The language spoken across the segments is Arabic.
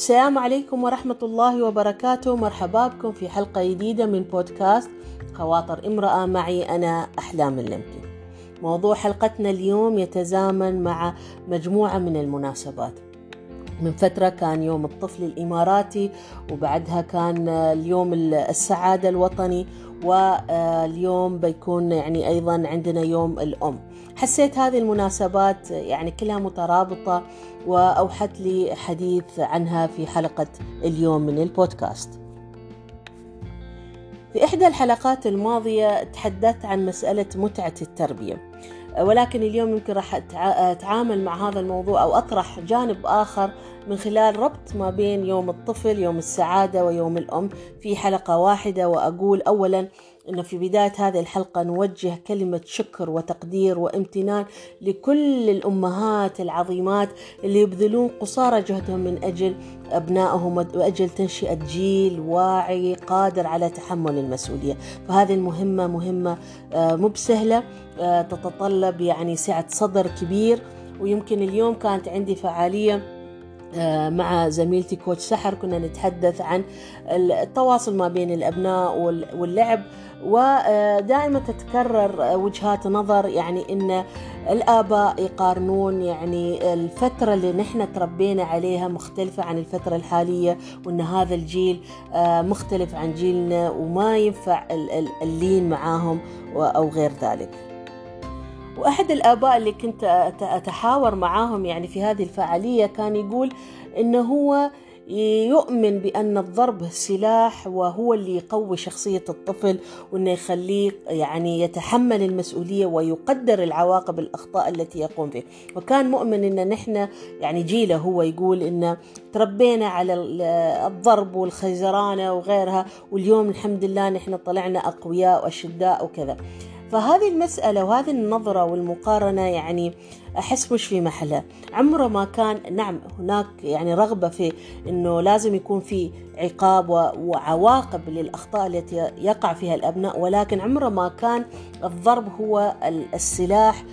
السلام عليكم ورحمة الله وبركاته. مرحبا بكم في حلقة جديدة من بودكاست خواطر امرأة معي أنا أحلام اللمكي موضوع حلقتنا اليوم يتزامن مع مجموعة من المناسبات. من فترة كان يوم الطفل الإماراتي وبعدها كان اليوم السعادة الوطني واليوم بيكون يعني أيضا عندنا يوم الأم. حسيت هذه المناسبات يعني كلها مترابطة وأوحت لي حديث عنها في حلقة اليوم من البودكاست. في إحدى الحلقات الماضية تحدثت عن مسألة متعة التربية ولكن اليوم يمكن راح أتعامل مع هذا الموضوع أو أطرح جانب آخر من خلال ربط ما بين يوم الطفل يوم السعادة ويوم الأم. في حلقة واحدة وأقول أولا أنه في بداية هذه الحلقة نوجه كلمة شكر وتقدير وامتنان لكل الأمهات العظيمات اللي يبذلون قصارى جهدهم من أجل أبنائهم وأجل تنشئة جيل واعي قادر على تحمل المسؤولية. فهذه المهمة مهمة مو بسهلة تتطلب يعني سعة صدر كبير. ويمكن اليوم كانت عندي فعالية مع زميلتي كوتش سحر. كنا نتحدث عن التواصل ما بين الأبناء واللعب ودائما تتكرر وجهات نظر يعني إن الآباء يقارنون يعني الفترة اللي نحن تربينا عليها مختلفة عن الفترة الحالية وإن هذا الجيل مختلف عن جيلنا وما ينفع اللين معاهم أو غير ذلك. وأحد الآباء اللي كنت أتحاور معاهم يعني في هذه الفعالية كان يقول إنه هو يؤمن بأن الضرب سلاح وهو اللي يقوي شخصية الطفل وأنه يخليه يعني يتحمل المسؤولية ويقدر العواقب الأخطاء التي يقوم فيه وكان مؤمن أن نحن يعني جيله هو يقول أن تربينا على الضرب والخيزرانة وغيرها واليوم الحمد لله نحن طلعنا أقوياء وأشداء وكذا. فهذه المسألة وهذه النظرة والمقارنة يعني أحس مش في محلها. عمره ما كان نعم هناك يعني رغبة في أنه لازم يكون في عقاب وعواقب للأخطاء التي يقع فيها الأبناء ولكن عمره ما كان الضرب هو السلاح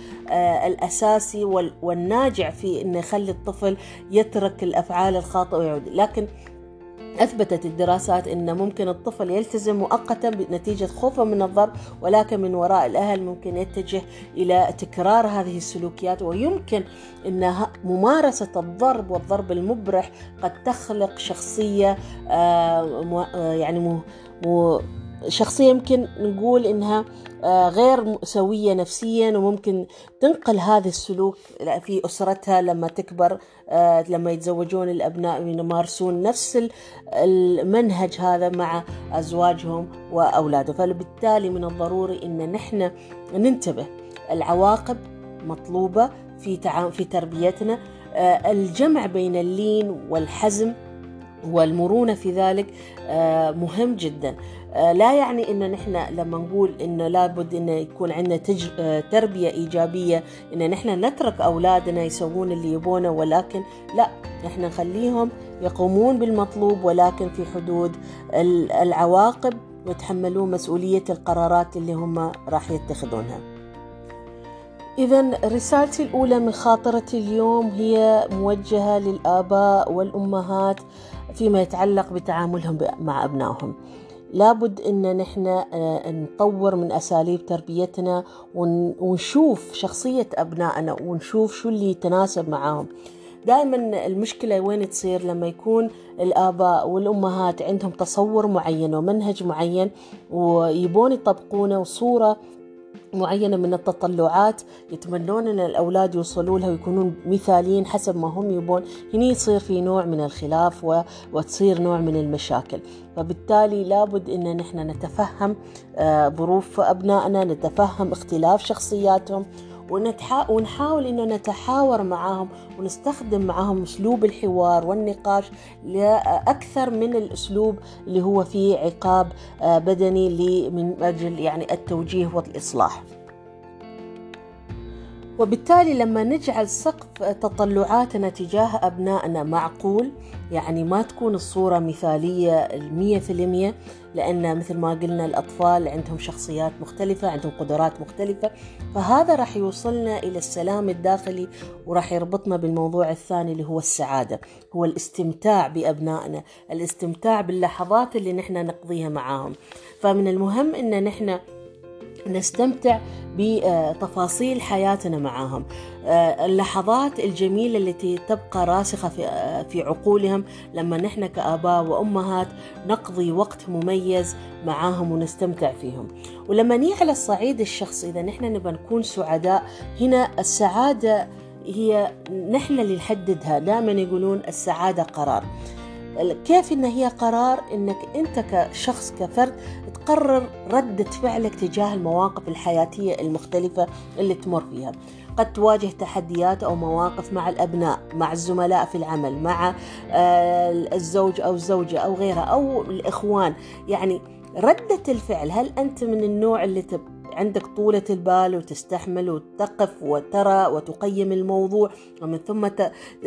الأساسي والناجع في أنه يخلي الطفل يترك الأفعال الخاطئة ويعود. لكن أثبتت الدراسات أن ممكن الطفل يلتزم مؤقتا نتيجة خوفه من الضرب ولكن من وراء الأهل ممكن يتجه إلى تكرار هذه السلوكيات ويمكن أن ممارسة الضرب والضرب المبرح قد تخلق شخصية يعني شخصية يمكن نقول إنها غير سوية نفسيا وممكن تنقل هذا السلوك في أسرتها لما تكبر لما يتزوجون الأبناء يمارسون نفس المنهج هذا مع أزواجهم وأولادهم فبالتالي من الضروري إن نحن ننتبه. العواقب مطلوبة في في تربيتنا الجمع بين اللين والحزم والمرونة في ذلك مهم جدا لا يعني إن نحن لما نقول إنه لابد انه يكون عندنا تج... تربية إيجابية إن نحن نترك أولادنا يسوون اللي يبونه ولكن لا نحن نخليهم يقومون بالمطلوب ولكن في حدود العواقب ويتحملون مسؤولية القرارات اللي هم راح يتخذونها. إذا رسالتي الأولى من خاطرتي اليوم هي موجهة للآباء والأمهات فيما يتعلق بتعاملهم مع أبنائهم. لابد إن نحن نطور من أساليب تربيتنا ونشوف شخصية أبنائنا ونشوف شو اللي يتناسب معاهم دائما المشكلة وين تصير لما يكون الآباء والأمهات عندهم تصور معين ومنهج معين ويبون يطبقونه وصورة معينة من التطلعات يتمنون أن الأولاد يوصلوا لها ويكونون مثاليين حسب ما هم يبون. هنا يصير في نوع من الخلاف و... وتصير نوع من المشاكل. فبالتالي لابد أن نحن نتفهم ظروف أبنائنا نتفهم اختلاف شخصياتهم ونتحا... ونحاول إنه نتحاور معهم ونستخدم معهم أسلوب الحوار والنقاش لأكثر من الأسلوب اللي هو فيه عقاب بدني من أجل يعني التوجيه والإصلاح. وبالتالي لما نجعل سقف تطلعاتنا تجاه أبنائنا معقول يعني ما تكون الصورة مثالية المية في المية لأن مثل ما قلنا الأطفال عندهم شخصيات مختلفة عندهم قدرات مختلفة فهذا راح يوصلنا إلى السلام الداخلي وراح يربطنا بالموضوع الثاني اللي هو السعادة هو الاستمتاع بأبنائنا الاستمتاع باللحظات اللي نحن نقضيها معاهم. فمن المهم أن نحن نستمتع بتفاصيل حياتنا معاهم. اللحظات الجميلة التي تبقى راسخة في في عقولهم لما نحن كآباء وأمهات نقضي وقت مميز معاهم ونستمتع فيهم. ولما نيجي على الصعيد الشخصي إذا نحن نبغى نكون سعداء هنا السعادة هي نحن اللي نحددها. دائما يقولون السعادة قرار. كيف إن هي قرار؟ إنك أنت كشخص كفرد تقرر ردة فعلك تجاه المواقف الحياتية المختلفة اللي تمر فيها. قد تواجه تحديات أو مواقف مع الأبناء مع الزملاء في العمل مع آه، الزوج أو الزوجة أو غيرها أو الإخوان. يعني ردة الفعل هل أنت من النوع اللي تب عندك طولة البال وتستحمل وتقف وترى وتقيم الموضوع ومن ثم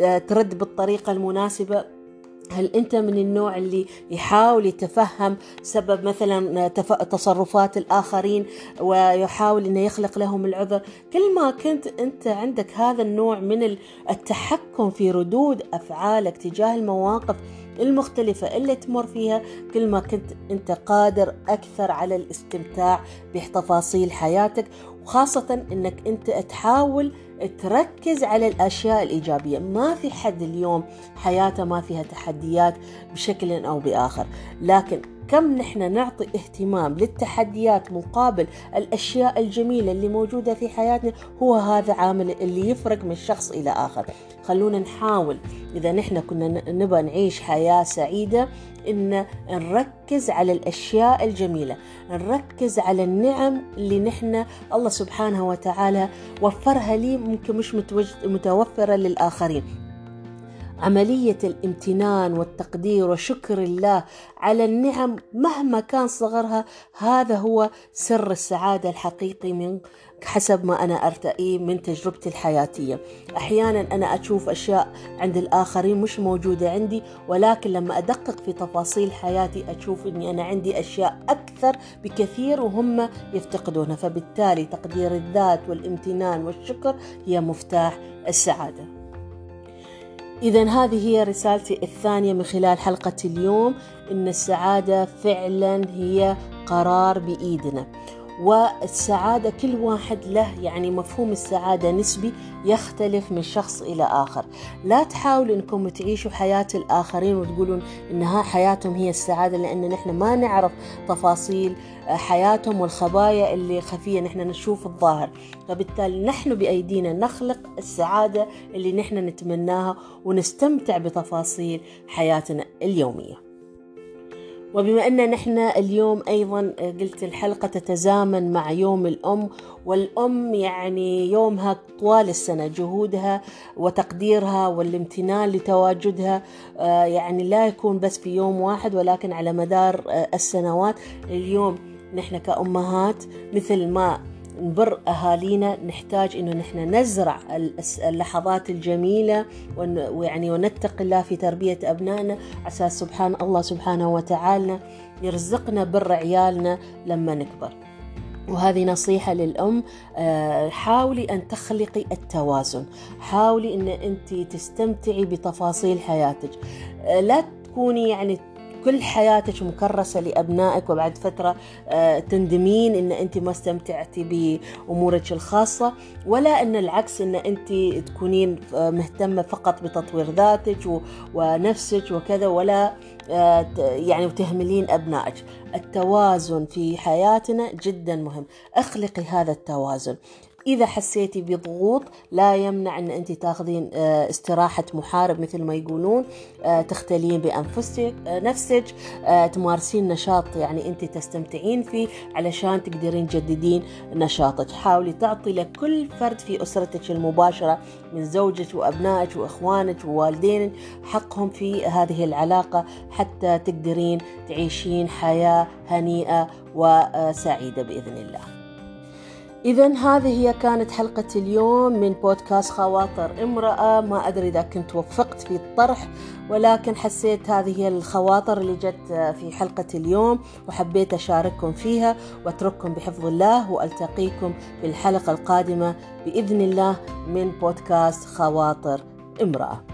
آه، ترد بالطريقة المناسبة؟ هل أنت من النوع اللي يحاول يتفهم سبب مثلا تصرفات الآخرين ويحاول إنه يخلق لهم العذر؟ كل ما كنت أنت عندك هذا النوع من التحكم في ردود أفعالك تجاه المواقف المختلفة اللي تمر فيها كل ما كنت أنت قادر أكثر على الاستمتاع بتفاصيل حياتك وخاصة إنك أنت تحاول تركز على الأشياء الإيجابية. ما في حد اليوم حياته ما فيها تحديات بشكل أو بآخر لكن كم نحن نعطي اهتمام للتحديات مقابل الأشياء الجميلة اللي موجودة في حياتنا هو هذا عامل اللي يفرق من شخص إلى آخر. خلونا نحاول إذا نحن كنا نبغى نعيش حياة سعيدة إن نركز على الأشياء الجميلة. نركز على النعم اللي نحن الله سبحانه وتعالى وفرها لي ممكن مش متوفرة للآخرين. عملية الامتنان والتقدير وشكر الله على النعم مهما كان صغرها هذا هو سر السعادة الحقيقي من حسب ما أنا أرتئيه من تجربتي الحياتية. أحيانا أنا أشوف أشياء عند الآخرين مش موجودة عندي ولكن لما أدقق في تفاصيل حياتي أشوف أني أنا عندي أشياء أكثر بكثير وهم يفتقدونها. فبالتالي تقدير الذات والامتنان والشكر هي مفتاح السعادة. إذا هذه هي رسالتي الثانية من خلال حلقة اليوم. إن السعادة فعلا هي قرار بإيدنا. والسعادة كل واحد له يعني مفهوم السعادة نسبي يختلف من شخص إلى آخر. لا تحاولوا أنكم تعيشوا حياة الآخرين وتقولون أنها حياتهم هي السعادة لأن نحن ما نعرف تفاصيل حياتهم والخبايا اللي خفية نحن نشوف الظاهر. فبالتالي نحن بأيدينا نخلق السعادة اللي نحن نتمناها ونستمتع بتفاصيل حياتنا اليومية. وبما أن نحن اليوم أيضا قلت الحلقة تتزامن مع يوم الأم والأم يعني يومها طوال السنة جهودها وتقديرها والامتنان لتواجدها آه، يعني لا يكون بس في يوم واحد ولكن على مدار آه، السنوات. اليوم نحن كأمهات مثل ما نبر أهالينا نحتاج إنه نحن نزرع اللحظات الجميلة ويعني ونتقي الله في تربية أبنائنا. عسى سبحان الله سبحانه وتعالى يرزقنا بر عيالنا لما نكبر. وهذه نصيحة للأم آه، حاولي أن تخلقي التوازن. حاولي أن أنت تستمتعي بتفاصيل حياتك. آه، لا تكوني يعني كل حياتك مكرسة لأبنائك وبعد فترة آه، تندمين إن أنت ما استمتعتي بأمورك الخاصة ولا أن العكس أن أنت تكونين آه، مهتمة فقط بتطوير ذاتك ونفسك وكذا ولا آه، يعني وتهملين أبنائك. التوازن في حياتنا جدا مهم. أخلقي هذا التوازن. إذا حسيتي بضغوط لا يمنع أن أنت تاخذين آه، استراحة محارب مثل ما يقولون آه، تختلين بأنفسك آه، نفسك تمارسين نشاط يعني أنت تستمتعين فيه علشان تقدرين تجددين نشاطك. حاولي تعطي لكل فرد في أسرتك المباشرة من زوجك وأبنائك وإخوانك ووالدينك حقهم في هذه العلاقة حتى تقدرين تعيشين حياة هنيئة وسعيدة بإذن الله. إذا هذه هي كانت حلقة اليوم من بودكاست خواطر. امرأة ما أدري إذا كنت وفقت في الطرح ولكن حسيت هذه هي الخواطر اللي جت في حلقة اليوم وحبيت أشارككم فيها وأترككم بحفظ الله وألتقيكم في الحلقة القادمة بإذن الله من بودكاست خواطر امرأة.